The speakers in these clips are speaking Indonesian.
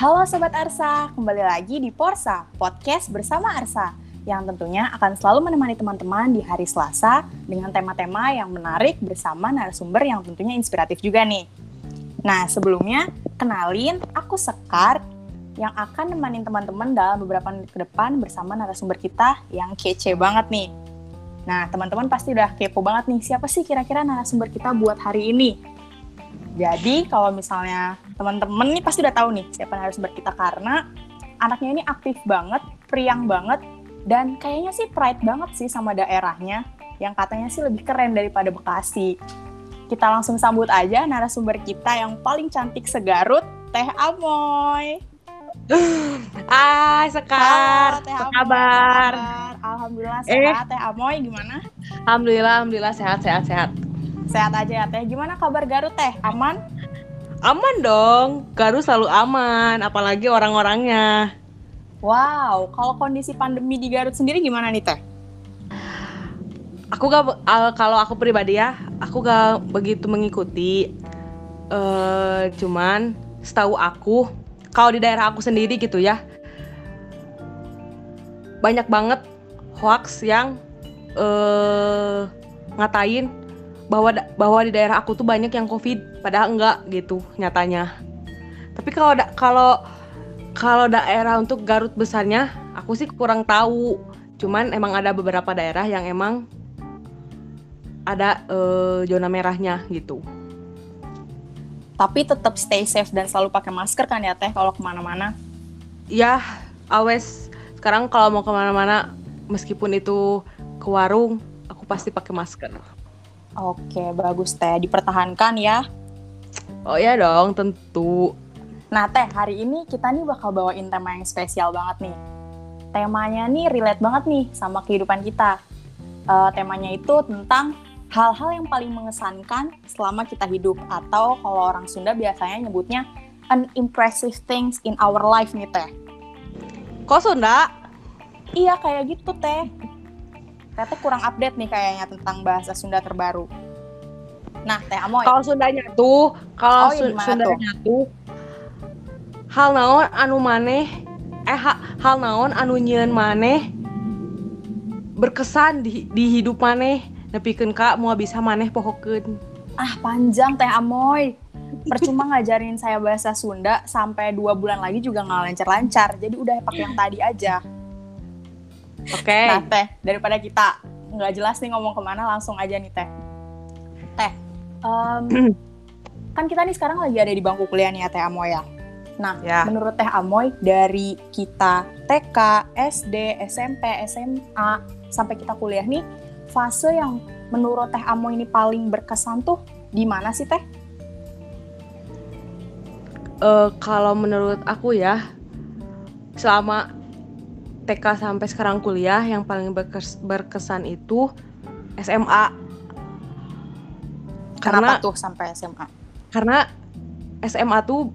Halo Sobat Arsa, kembali lagi di Porsa, podcast bersama Arsa, yang tentunya akan selalu menemani teman-teman di hari Selasa dengan tema-tema yang menarik bersama narasumber yang tentunya inspiratif juga nih. Nah, sebelumnya, kenalin aku Sekar yang akan nemanin teman-teman dalam beberapa menit ke depan bersama narasumber kita yang kece banget nih. Nah, teman-teman pasti udah kepo banget nih, siapa sih kira-kira narasumber kita buat hari ini? Jadi kalau misalnya teman-teman nih pasti udah tahu nih siapa narasumber kita karena anaknya ini aktif banget, priang banget, dan kayaknya sih pride banget sih sama daerahnya yang katanya sih lebih keren daripada Bekasi. Kita langsung sambut aja narasumber kita yang paling cantik segarut, Teh Amoy. Ah, Sekar. Teh Apa kabar? Alhamdulillah Eh. sehat. Teh Amoy gimana? Alhamdulillah, alhamdulillah sehat, sehat, sehat. Sehat aja ya Teh. Gimana kabar Garut Teh? Aman? Aman dong, Garut selalu aman, apalagi orang-orangnya. Wow, kalau kondisi pandemi di Garut sendiri gimana nih Teh? Aku gak, al- kalau aku pribadi ya, aku gak begitu mengikuti. eh cuman setahu aku, kalau di daerah aku sendiri gitu ya, banyak banget hoax yang eh ngatain bahwa bahwa di daerah aku tuh banyak yang covid, padahal enggak gitu nyatanya. Tapi kalau da- kalau kalau daerah untuk Garut besarnya, aku sih kurang tahu. Cuman emang ada beberapa daerah yang emang ada eh, zona merahnya gitu. Tapi tetap stay safe dan selalu pakai masker kan ya Teh kalau ke mana-mana? Ya, awes sekarang kalau mau ke mana-mana, meskipun itu ke warung, aku pasti pakai masker. Oke, bagus Teh. Dipertahankan ya. Oh ya dong, tentu. Nah Teh, hari ini kita nih bakal bawain tema yang spesial banget nih. Temanya nih relate banget nih sama kehidupan kita. Eh, temanya itu tentang hal-hal yang paling mengesankan selama kita hidup. Atau kalau orang Sunda biasanya nyebutnya unimpressive things in our life nih Teh. Kok Sunda? Iya kayak gitu Teh. Tete kurang update nih kayaknya tentang bahasa Sunda terbaru. Nah, Teh Amoy. Kalau Sundanya tuh, kalau Oh, iya, Su- gimana Sundanya tuh hal naon anu maneh eh ha- hal naon anu nyieun maneh berkesan di, di hidup maneh nepikeun ka mau bisa maneh pohokeun. Ah, panjang Teh Amoy. Percuma ngajarin saya bahasa Sunda sampai dua bulan lagi juga nggak lancar-lancar. Jadi udah pakai yang tadi aja. Oke. Nah, Teh, daripada kita nggak jelas nih ngomong ke mana, langsung aja nih Teh. Teh, em, kan kita nih sekarang lagi ada di bangku kuliah nih ya Teh Amoy ya. Nah, Ya. menurut Teh Amoy dari kita TK, SD, SMP, SMA sampai kita kuliah nih, fase yang menurut Teh Amoy ini paling berkesan tuh di mana sih Teh? Eh, kalau menurut aku ya selama TK sampai sekarang kuliah yang paling berkes- berkesan itu SMA Kenapa karena tuh sampai SMA? karena SMA tuh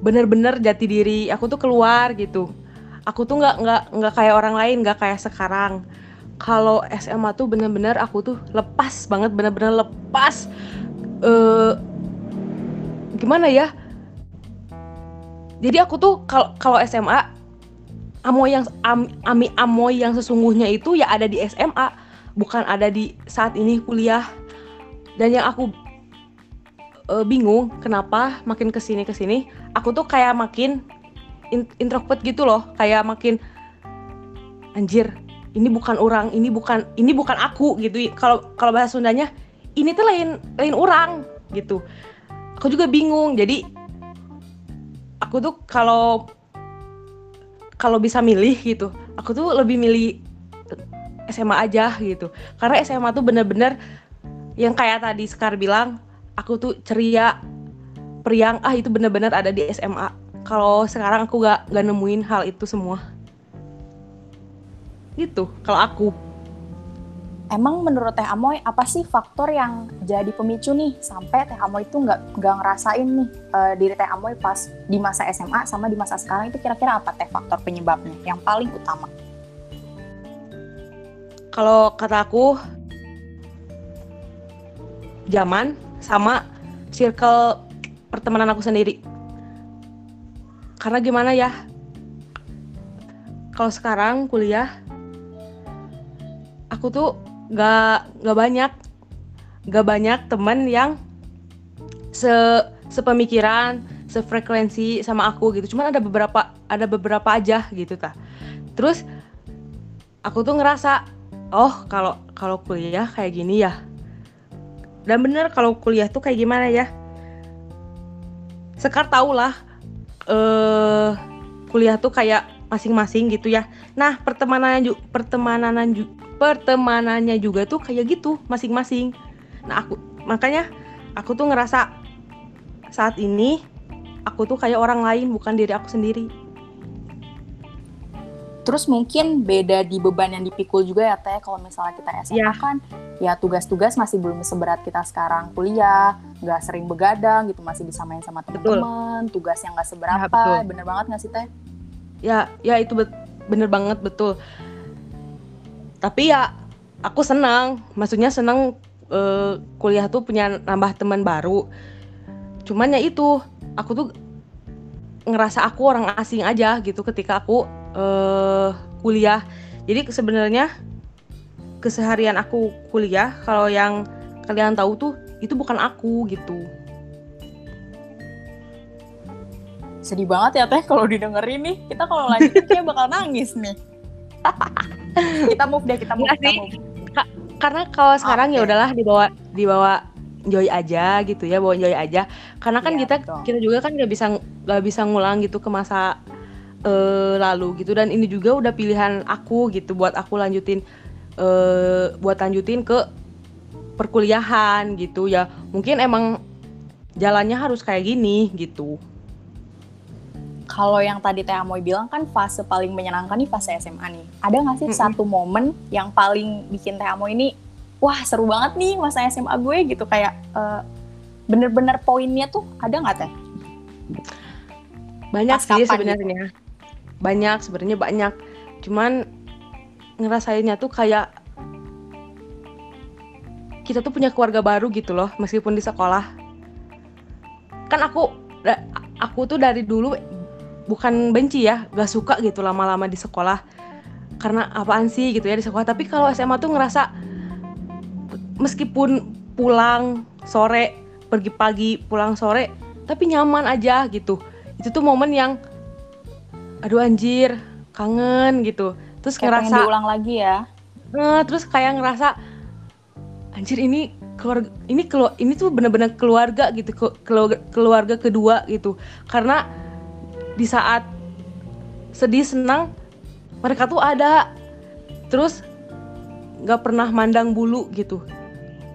bener-bener jati diri. Aku tuh keluar gitu. Aku tuh nggak nggak nggak kayak orang lain nggak kayak sekarang. Kalau SMA tuh bener-bener aku tuh lepas banget bener-bener lepas. Eh gimana ya? Jadi aku tuh kalau kalau SMA amoy yang am, ami amoy yang sesungguhnya itu ya ada di SMA bukan ada di saat ini kuliah. Dan yang aku eh, bingung kenapa makin ke sini ke sini. Aku tuh kayak makin in- introvert gitu loh kayak makin anjir ini bukan orang ini bukan ini bukan aku gitu. Kalau kalau bahasa Sundanya ini tuh lain lain orang gitu. Aku juga bingung jadi aku tuh kalau kalau bisa milih gitu aku tuh lebih milih SMA aja gitu. Karena SMA tuh bener-bener yang kayak tadi Sekar bilang aku tuh ceria priang ah itu bener-bener ada di SMA kalau sekarang aku gak, gak nemuin hal itu semua. Gitu kalau aku Emang menurut Teh Amoy apa sih faktor yang jadi pemicu nih? Sampai Teh Amoy itu nggak nggak ngerasain nih eh, diri Teh Amoy pas di masa SMA sama di masa sekarang itu kira-kira apa Teh faktor penyebabnya yang paling utama? kalau kata aku zaman sama circle pertemanan aku sendiri. Karena gimana ya? Kalau sekarang kuliah aku tuh gak gak banyak. Gak banyak temen yang se sepemikiran sefrekuensi sama aku gitu. Cuman ada beberapa ada beberapa aja gitu ta terus aku tuh ngerasa oh kalau kalau kuliah kayak gini ya. Dan bener kalau kuliah tuh kayak gimana ya? Sekar tau lah eh kuliah tuh kayak masing-masing gitu ya nah pertemanannya ju- pertemanan ju- pertemanannya juga tuh kayak gitu masing-masing nah aku makanya aku tuh ngerasa saat ini aku tuh kayak orang lain bukan diri aku sendiri Terus mungkin beda di beban yang dipikul juga ya Teh kalau misalnya kita SMA Ya. kan ya tugas-tugas masih belum seberat kita sekarang kuliah, nggak sering begadang gitu masih disamain sama Betul. teman-teman, tugas yang nggak seberapa, Ya, betul. bener banget nggak sih Teh? Ya ya itu bet- bener banget betul. Tapi ya aku senang. Maksudnya senang eh, kuliah tuh punya nambah teman baru. Cuman ya itu aku tuh ngerasa aku orang asing aja gitu ketika aku eh, kuliah. Jadi sebenarnya keseharian aku kuliah kalau yang kalian tahu tuh itu bukan aku gitu Sedih banget ya Teh kalau didengerin nih. Kita kalau lanjutin kayak bakal nangis nih. kita move deh, kita move, Nggak kita sih. move. karena kalau sekarang ya Oke. udahlah dibawa dibawa enjoy aja gitu ya bawa enjoy aja karena kan Iya, kita betul. kita juga kan nggak bisa nggak bisa ngulang gitu ke masa eh, lalu gitu dan ini juga udah pilihan aku gitu buat aku lanjutin eh buat lanjutin ke perkuliahan gitu ya mungkin emang jalannya harus kayak gini gitu Kalau yang tadi Teh Amoy bilang kan fase paling menyenangkan nih fase SMA nih. Ada nggak sih Mm-mm. satu momen yang paling bikin Teh Amoy ini, wah seru banget nih masa SMA gue gitu kayak eh, bener-bener poinnya tuh ada nggak Teh? banyak Pas sih gitu? sebenarnya banyak sebenarnya banyak cuman ngerasainnya tuh kayak kita tuh punya keluarga baru gitu loh meskipun di sekolah kan aku aku tuh dari dulu bukan benci ya gak suka gitu lama-lama di sekolah. Karena apaan sih gitu ya di sekolah. Tapi kalau SMA tuh ngerasa meskipun pulang sore pergi pagi pulang sore tapi nyaman aja gitu. Itu tuh momen yang aduh anjir kangen gitu. Terus Kayak ngerasa diulang lagi ya. eh, terus kayak ngerasa anjir ini keluarga ini kelu ini tuh bener-bener keluarga gitu ke- keluarga, keluarga kedua gitu. Karena di saat sedih senang mereka tuh ada. Terus nggak pernah mandang bulu gitu.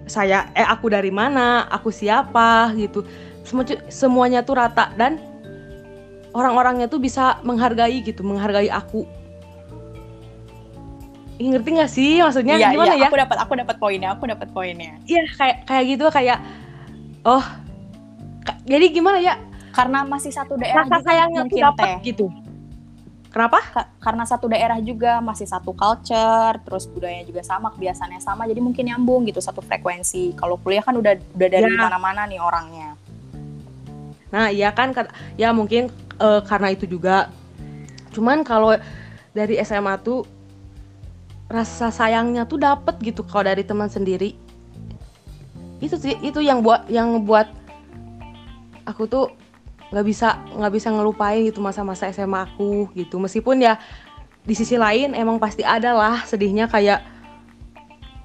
Saya eh aku dari mana aku siapa gitu. Semua, semuanya tuh rata dan orang-orangnya tuh bisa menghargai gitu menghargai aku. Ih, ngerti gak sih maksudnya? Iya, gimana iya, ya? aku dapat aku dapat poinnya, aku dapat poinnya. Iya kayak kayak gitu kayak oh jadi gimana ya Karena masih satu daerah rasa juga sayangnya mungkin dapet Teh. gitu. Kenapa? Ka- karena satu daerah juga masih satu culture, terus budayanya juga sama, kebiasaannya sama, jadi mungkin nyambung gitu satu frekuensi. Kalau kuliah kan udah udah dari Ya. mana-mana nih orangnya. Nah iya kan ya mungkin eh, karena itu juga. Cuman kalau dari SMA tuh rasa sayangnya tuh dapet gitu kalau dari teman sendiri. Itu sih itu yang buat yang buat aku tuh nggak bisa nggak bisa ngelupain gitu masa-masa SMA aku gitu. Meskipun ya di sisi lain emang pasti ada lah sedihnya kayak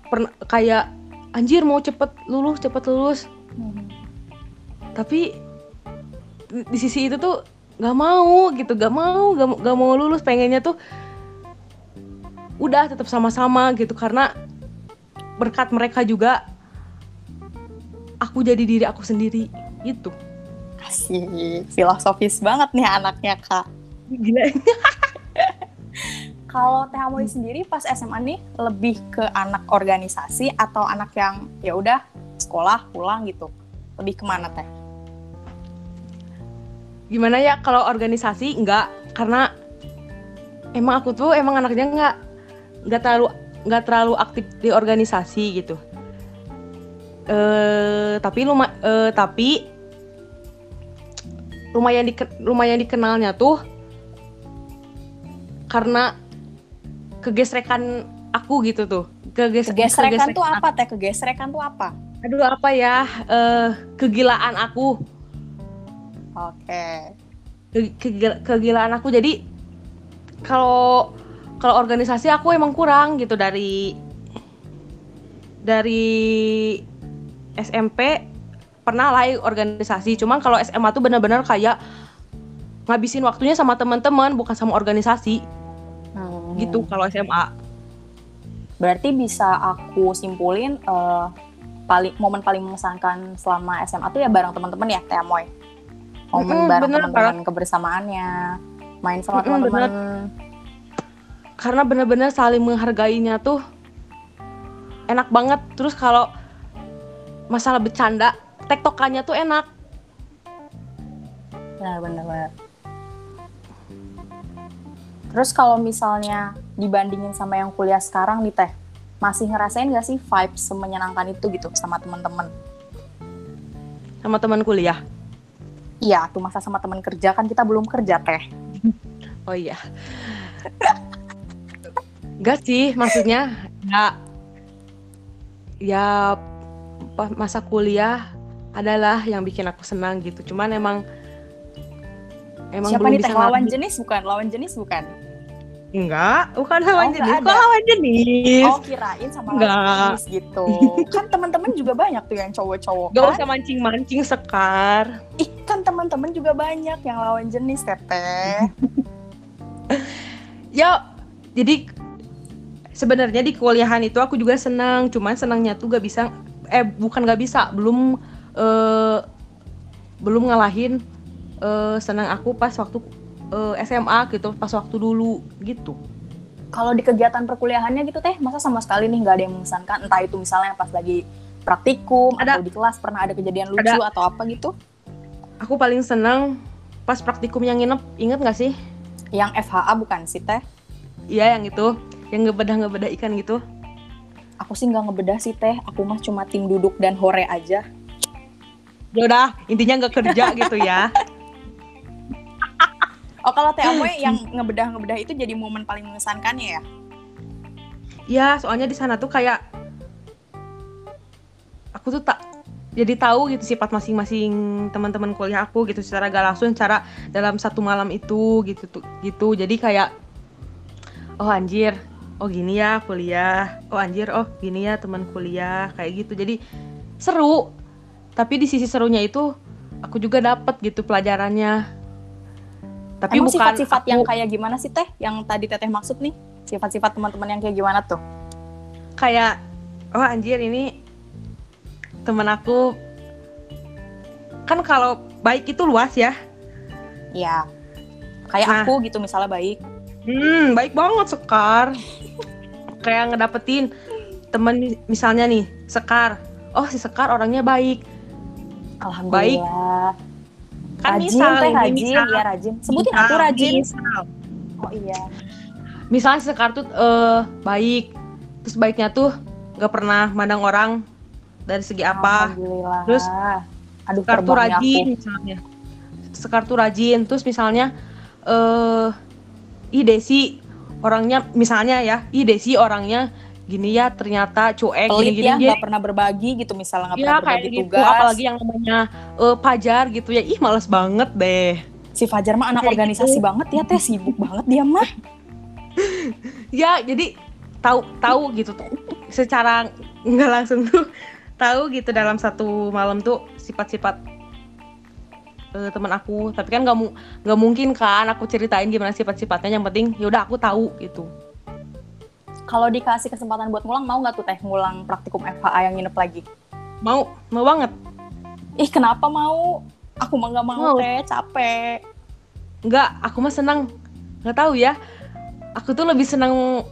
pern- kayak anjir mau cepet lulus cepet lulus. Tapi di, di sisi itu tuh nggak mau gitu nggak mau nggak mau- nggak mau lulus. Pengennya tuh udah tetap sama-sama gitu karena berkat mereka juga aku jadi diri aku sendiri gitu Asik, filosofis banget nih anaknya kak. gila Kalau Teh Amoy sendiri pas SMA nih lebih ke anak organisasi atau anak yang ya udah sekolah pulang gitu? Lebih ke mana Teh? gimana ya kalau organisasi enggak karena emang aku tuh emang anaknya nggak nggak terlalu nggak terlalu aktif di organisasi gitu eh tapi luma eh, tapi lumayan di lumayan dikenalnya tuh karena kegesrekan aku gitu tuh. Keges kegesrekan tuh apa teh? Kegesrekan tuh apa? Aduh apa ya? Uh, kegilaan aku. Oke. Okay. Ke, ke, kegilaan aku. Jadi kalau kalau organisasi aku emang kurang gitu dari dari SMP pernah lah organisasi. Cuman kalau SMA tuh benar-benar kayak ngabisin waktunya sama teman-teman bukan sama organisasi. Hmm. gitu kalau SMA berarti bisa aku simpulin uh, paling momen paling mengesankan selama SMA tuh ya bareng teman-teman ya Teh Moy. Momen hmm, bareng teman-teman kebersamaannya main sama hmm, teman-teman. Karena benar-benar saling menghargainya tuh enak banget. Terus kalau masalah bercanda tektokannya tuh enak. Nah benar-benar terus kalau misalnya dibandingin sama yang kuliah sekarang nih teh masih ngerasain gak sih vibes semenyenangkan itu gitu sama teman-teman sama teman kuliah? Iya tuh masa sama teman kerja kan kita belum kerja teh. Oh iya. Gak sih maksudnya ya ya masa kuliah adalah yang bikin aku senang gitu cuman emang emang siapa nih teh lawan jenis bukan lawan jenis bukan Enggak, bukan lawan oh, jenis. Kok lawan jenis? Oh, kirain sama enggak. lawan jenis gitu. kan teman-teman juga banyak tuh yang cowok-cowok. Gak kan? usah mancing-mancing sekar. Ih, kan teman-teman juga banyak yang lawan jenis, Teteh. ya, jadi sebenarnya di kuliahan itu aku juga senang, cuman senangnya tuh gak bisa eh bukan gak bisa, belum uh, belum ngalahin uh, senang aku pas waktu uh, eh, SMA gitu, pas waktu dulu gitu. Kalau di kegiatan perkuliahannya gitu teh, masa sama sekali nih nggak ada yang mengesankan? Entah itu misalnya pas lagi praktikum ada. atau di kelas pernah ada kejadian lucu ada. atau apa gitu? Aku paling senang pas praktikum yang nginep, inget nggak sih? Yang FHA bukan sih teh? Iya yang itu, yang ngebedah ngebedah ikan gitu. Aku sih nggak ngebedah sih teh, aku mah cuma tim duduk dan hore aja ya udah intinya nggak kerja gitu ya. Oh kalau Teh Amoy yang ngebedah ngebedah itu jadi momen paling mengesankannya ya? Ya soalnya di sana tuh kayak aku tuh tak jadi tahu gitu sifat masing-masing teman-teman kuliah aku gitu secara gak langsung cara dalam satu malam itu gitu tuh gitu. Jadi kayak oh anjir oh gini ya kuliah oh anjir oh gini ya teman kuliah kayak gitu. Jadi seru tapi di sisi serunya itu aku juga dapat gitu pelajarannya. Tapi Emang bukan sifat-sifat aku... yang kayak gimana sih teh? Yang tadi teteh maksud nih? Sifat-sifat teman-teman yang kayak gimana tuh? Kayak oh anjir ini temen aku. Kan kalau baik itu luas ya. Iya. Kayak nah, aku gitu misalnya baik. Hmm baik banget sekar. Kayak ngedapetin temen misalnya nih sekar. Oh si sekar orangnya baik Alhamdulillah. Baik. Kan rajin, misal teh rajin, misal, iya rajin. Sebutin misal, aku rajin. Misal. Oh iya. Misalnya sekar tuh uh, baik, terus baiknya tuh nggak pernah mandang orang dari segi apa. Alhamdulillah. Terus Aduh, sekar tuh rajin aku. misalnya. Sekar tuh rajin, terus misalnya eh uh, ih Desi orangnya misalnya ya, ih Desi orangnya gini ya ternyata cuek Pelit gini, gini ya nggak pernah berbagi gitu misalnya nggak ya, pernah berbagi gitu, tugas. apalagi yang namanya uh, Fajar gitu ya. Ih males banget deh. Si Fajar mah anak kayak organisasi gitu. banget ya teh. Sibuk banget dia mah. Ya jadi tahu tahu gitu tuh. Secara nggak langsung tuh tahu gitu dalam satu malam tuh sifat-sifat uh, teman aku. Tapi kan nggak nggak mungkin kan aku ceritain gimana sifat-sifatnya. Yang penting yaudah aku tahu gitu kalau dikasih kesempatan buat ngulang, mau nggak tuh teh ngulang praktikum FHA yang nginep lagi? Mau, mau banget. Ih kenapa mau? Aku mah nggak mau, mau teh, capek. Nggak, aku mah senang. Nggak tahu ya. Aku tuh lebih senang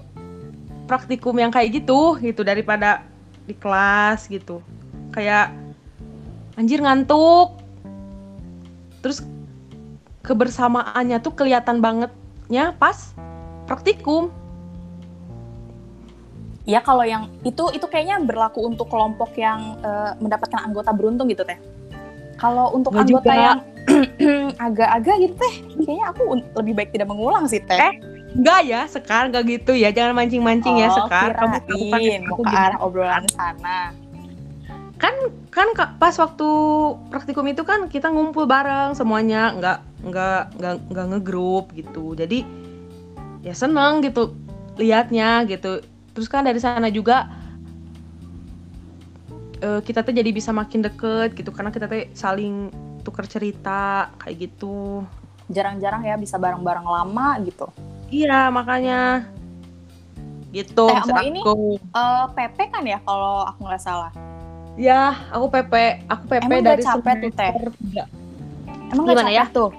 praktikum yang kayak gitu, gitu daripada di kelas gitu. Kayak anjir ngantuk. Terus kebersamaannya tuh kelihatan bangetnya pas praktikum Ya kalau yang itu itu kayaknya berlaku untuk kelompok yang uh, mendapatkan anggota beruntung gitu teh. Kalau untuk Nggak anggota juga. yang agak-agak gitu teh. Kayaknya aku lebih baik tidak mengulang sih teh. Eh, Enggak ya, Sekar, enggak gitu ya. Jangan mancing-mancing ya, Oh, Sekar. Kamu tahu kan kirain mau ke arah obrolan sana. kan kan pas waktu praktikum itu kan kita ngumpul bareng semuanya nggak nggak nggak nggak ngegrup gitu jadi ya seneng gitu liatnya gitu terus kan dari sana juga eh, kita tuh jadi bisa makin deket gitu karena kita tuh saling tukar cerita kayak gitu Jarang-jarang ya bisa bareng-bareng lama gitu. iya makanya gitu Teh Amo ini- aku. Eh PP kan ya kalau aku nggak salah. ya aku PP aku PP Emang dari capek tuh, Teh? Emang Gimana ya? tuh?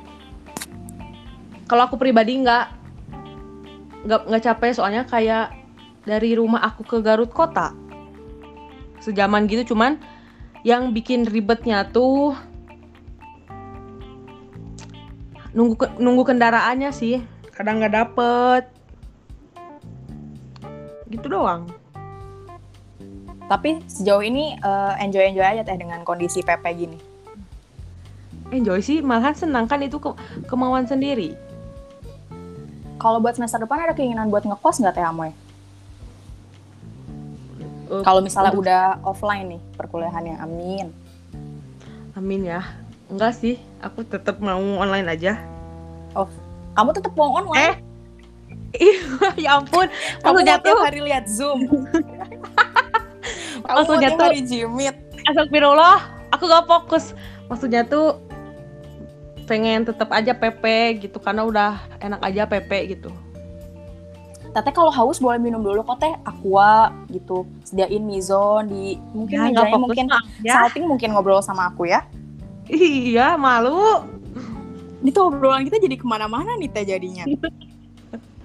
kalau aku pribadi nggak nggak nggak capek soalnya kayak dari rumah aku ke Garut kota. Sejaman gitu cuman yang bikin ribetnya tuh nunggu ke- nunggu kendaraannya sih. Kadang nggak dapet. Gitu doang. Tapi sejauh ini eh, enjoy-enjoy aja teh dengan kondisi PP gini. enjoy sih malahan senang kan itu ke- kemauan sendiri. Kalau buat semester depan ada keinginan buat ngekos nggak teh Amoy? Eh, Kalau misalnya udah offline nih perkuliahannya, amin. amin ya enggak sih aku tetap mau online aja Kamu tetap mau online? Eh, ya ampun Kamu tiap tuh hari lihat Zoom. Kamu Maksudnya tuh- hari Jimit. Astagfirullah, aku gak fokus. Maksudnya tuh pengen tetap aja PP gitu karena udah enak aja PP gitu. Teteh kalau haus boleh minum dulu kok teh aqua gitu. Sediain mizon di mungkin Ya, nggak mejanya mungkin ya. salting mungkin ngobrol sama aku ya. Iya, malu. Ini tuh obrolan kita jadi ke mana-mana nih teh jadinya.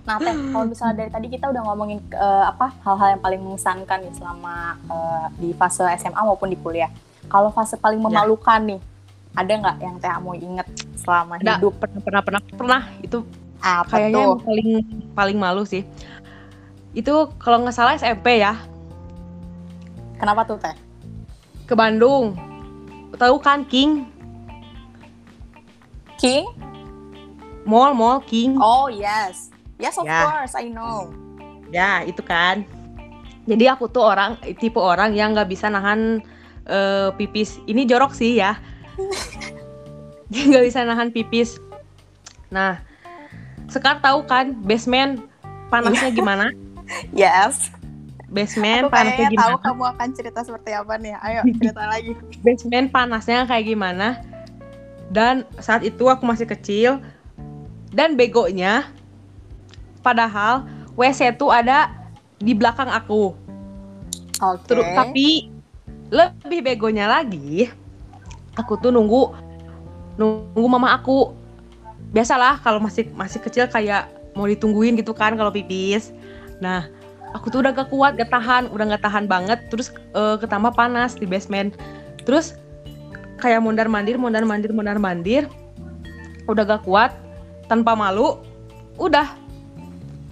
Nah teh, kalau misalnya dari tadi kita udah ngomongin eh, apa hal-hal yang paling mengesankan nih selama eh, di fase SMA maupun di kuliah. Kalau fase paling memalukan nih, ada nggak yang teh mau inget selama Ada. hidup? Pernah pernah pernah pernah itu Apa kayaknya tuh? yang paling paling malu sih. Itu kalau nggak salah SMP ya, Kenapa tuh teh? ke Bandung. Tahu kan King? King? Mall, mall King. Oh yes, yes of Ya. course I know. Ya, itu kan. Jadi aku tuh orang tipe orang yang nggak bisa nahan eh, pipis. Ini jorok sih ya. Nggak bisa nahan pipis. Nah, Sekar tahu kan basement panasnya gimana? Yes. Basement Aku panasnya kayaknya tahu gimana? kamu akan cerita seperti apa nih. Ayo cerita lagi. Basement panasnya kayak gimana? Dan saat itu aku masih kecil dan begonya padahal WC tuh ada di belakang aku. Oke. Terus tapi lebih begonya lagi, aku tuh nunggu nunggu mama aku. Biasalah kalau masih masih kecil kayak mau ditungguin gitu kan kalau pipis. Nah, aku tuh udah gak kuat, gak tahan, udah gak tahan banget. Terus eh, ketambah panas di basement. Terus kayak mondar mandir, mondar mandir, mondar mandir. Udah gak kuat, tanpa malu, udah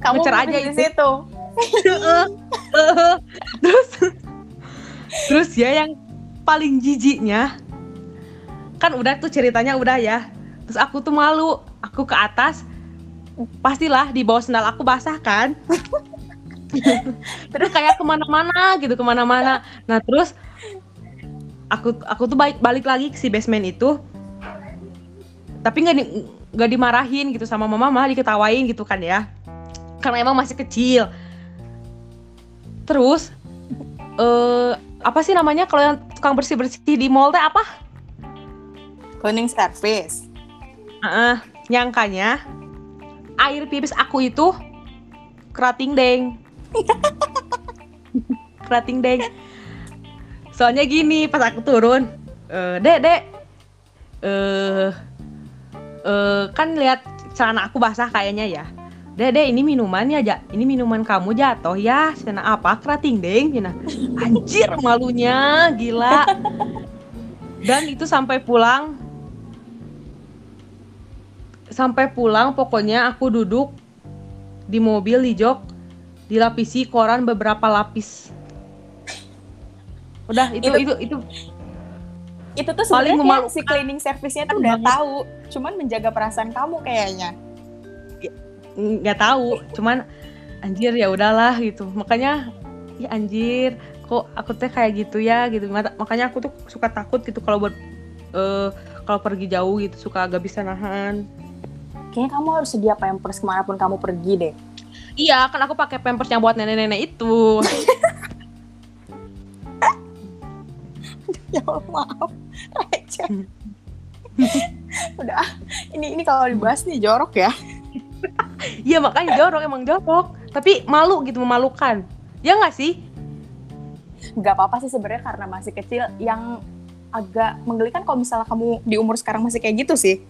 kamu ngecer aja di itu. situ. terus terus ya yang paling jijiknya kan udah tuh ceritanya udah ya terus aku tuh malu. Aku ke atas pastilah di bawah sendal aku basah kan? Terus kayak ke mana-mana gitu ke mana-mana. Nah terus aku aku tuh balik balik lagi ke si basement itu. Tapi nggak di- nggak dimarahin gitu sama mama malah diketawain gitu kan ya. Karena emang masih kecil. Terus eh apa sih namanya kalau yang tukang bersih bersih di mall teh apa? Cleaning service. Heeh, nyangkanya air pipis aku itu kerating deng. Kerating deng. Soalnya gini pas aku turun eh dek dek eh eh kan lihat celana aku basah kayaknya ya. Dek dek ini minuman ya ja. Ini minuman kamu jatuh ya cina apa? Kerating deng cina anjir malunya gila. Dan itu sampai pulang sampai pulang pokoknya aku duduk di mobil di jok dilapisi koran beberapa lapis. Udah itu Itu- itu itu. Itu tuh Paling sebenarnya si cleaning service-nya tuh udah banget. tahu, cuman menjaga perasaan kamu kayaknya. nggak tahu. Cuman anjir ya udahlah gitu. Makanya ya anjir kok aku teh kayak gitu ya? Gitu. Makanya aku tuh suka takut gitu kalau buat eh kalau pergi jauh gitu suka agak bisa nahan Kayaknya kamu harus sedia pampers ke mana pun kamu pergi deh. iya kan aku pakai pampers yang buat nenek-nenek itu ya Allah, maaf. Receh. udah, ini ini kalau dibahas nih jorok ya. iya makanya jorok emang jorok tapi malu gitu memalukan ya nggak sih nggak apa-apa sih sebenarnya karena masih kecil yang agak menggelikan kalau misalnya kamu di umur sekarang masih kayak gitu sih.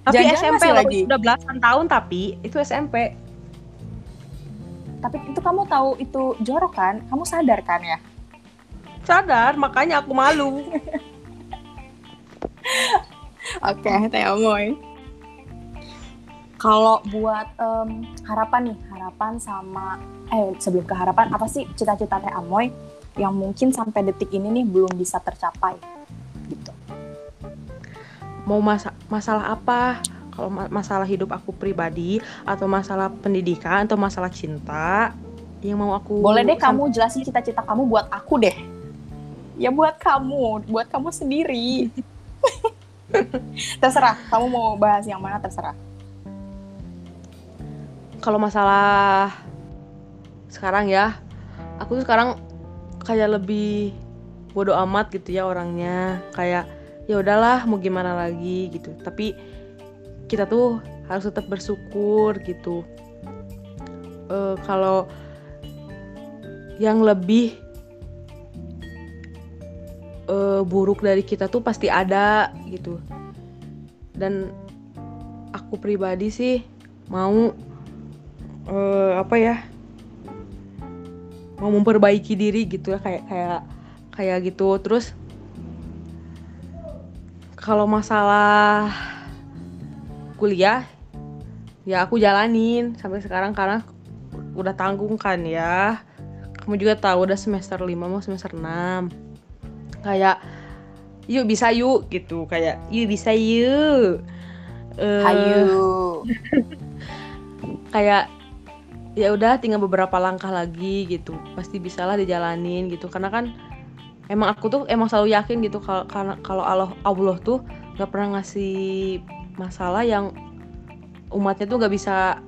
Tapi Jangan-jangan SMP masih lagi. udah belasan tahun tapi itu SMP Tapi itu kamu tahu itu jorok kan? Kamu sadar kan ya? sadar makanya aku malu Oke, Teh Amoy. Kalau buat em, harapan nih, harapan sama eh sebelum ke harapan apa sih cita-cita Teh Amoy yang mungkin sampai detik ini nih belum bisa tercapai? Mau masa masalah apa kalau ma- masalah hidup aku pribadi atau masalah pendidikan atau masalah cinta yang mau aku Boleh deh kamu jelasin cita-cita kamu buat aku deh. Ya buat kamu, buat kamu sendiri. terserah, kamu mau bahas yang mana terserah. kalau masalah sekarang ya aku tuh sekarang kayak lebih bodoh amat gitu ya orangnya kayak ya udahlah mau gimana lagi gitu. Tapi kita tuh harus tetap bersyukur gitu. Eh, kalau yang lebih eh, buruk dari kita tuh pasti ada gitu. Dan aku pribadi sih mau eh, apa ya mau memperbaiki diri gitu ya kayak kayak kayak gitu. Terus kalau masalah kuliah ya aku jalanin sampai sekarang karena udah tanggung kan ya. Kamu juga tahu udah semester 5 mau semester 6 kayak yuk bisa yuk gitu. Kayak yuk bisa yuk. Eh, Ayo. kayak ya udah tinggal beberapa langkah lagi gitu. Pasti bisalah dijalanin gitu. Karena kan emang aku tuh emang selalu yakin gitu kalau karena kalau Allah Allah tuh nggak pernah ngasih masalah yang umatnya tuh nggak bisa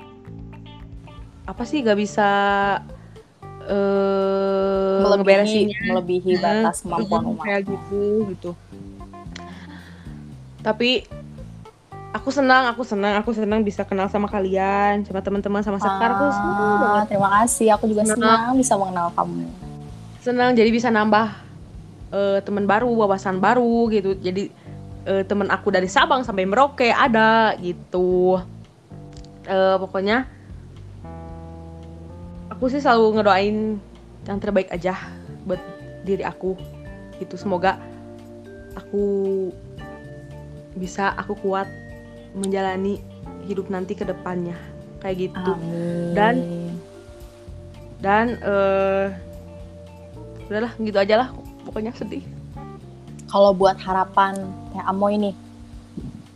apa sih nggak bisa eh melebihi, melebihi batas kemampuan umat. kayak gitu gitu tapi aku senang aku senang aku senang bisa kenal sama kalian sama teman-teman sama sekar aku senang Ah, banget terima kasih, aku juga Senang. senang bisa mengenal kamu. senang jadi bisa nambah eh, teman baru wawasan baru gitu. Jadi eh, teman aku dari Sabang sampai Merauke ada gitu. Eh, pokoknya aku sih selalu ngedoain yang terbaik aja buat diri aku gitu. Semoga aku bisa aku kuat menjalani hidup nanti ke depannya. Kayak gitu. Amin. Dan dan eh udahlah gitu aja lah pokoknya sedih. Kalau buat harapan ya Amo ini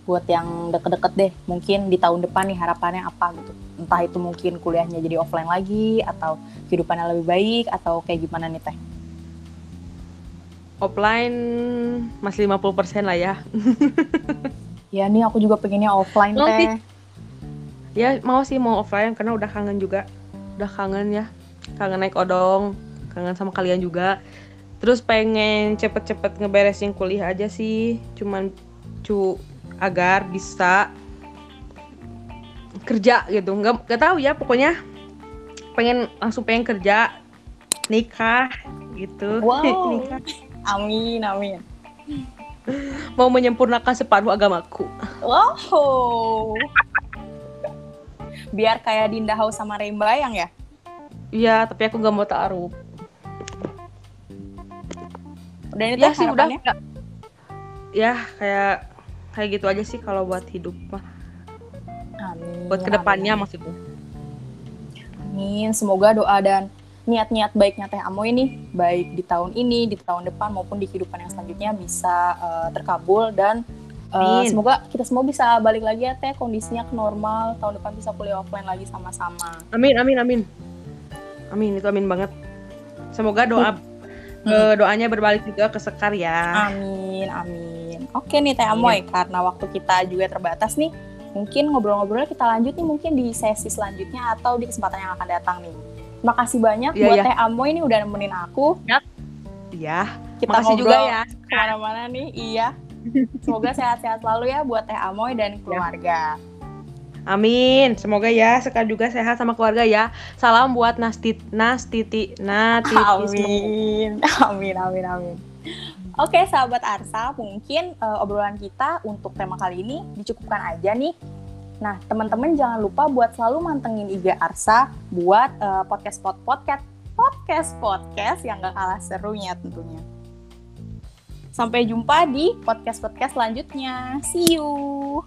buat yang deket-deket deh mungkin di tahun depan nih harapannya apa gitu. Entah itu mungkin kuliahnya jadi offline lagi atau kehidupannya lebih baik atau kayak gimana nih teh? Offline masih 50% lah ya. Ya nih aku juga pengennya offline Mau teh. sih. ya mau sih mau offline karena udah kangen juga. Udah kangen ya. Kangen naik odong kangen sama kalian juga terus pengen cepet-cepet ngeberesin kuliah aja sih. Cuman cu agar bisa kerja gitu. Nggak nggak tahu ya pokoknya pengen langsung pengen kerja nikah gitu. Wow. nikah. Amin amin. Mau menyempurnakan separuh agamaku. Wow. Biar kayak Dinda House sama Rembayang ya? Iya tapi aku nggak mau taruh udah ini ya sih udah ya, ya kayak kayak gitu aja sih kalau buat hidup mah amin buat ke depannya amin. maksudnya Amin. Semoga doa dan niat-niat baiknya Teh Amoy ini baik di tahun ini, di tahun depan maupun di kehidupan yang selanjutnya bisa uh, terkabul dan uh, semoga kita semua bisa balik lagi ya Teh kondisinya ke normal, tahun depan bisa kuliah offline lagi sama-sama. Amin amin amin. Amin itu amin banget. Semoga doa. uh, doanya berbalik juga ke Sekar ya. Amin amin. Oke nih Teh Amoy, karena waktu kita juga terbatas nih, mungkin ngobrol-ngobrolnya kita lanjut nih mungkin di sesi selanjutnya atau di kesempatan yang akan datang nih. Makasih banyak yeah, buat yeah. Teh Amo ini udah nemenin aku. Iya. Kita Makasih juga ya. Ke mana-mana nih, iya. Semoga sehat-sehat selalu ya buat Teh Amoy dan keluarga. Amin. Semoga ya sekali juga sehat sama keluarga ya. Salam buat Nastit Nastiti Nati. Amin. Amin amin amin. Oke, sahabat Arsa, mungkin uh, obrolan kita untuk tema kali ini dicukupkan aja nih. Nah, teman-teman jangan lupa buat selalu mantengin IG Arsa buat uh, podcast pod podcast podcast podcast yang gak kalah serunya tentunya. Sampai jumpa di podcast podcast selanjutnya. See you.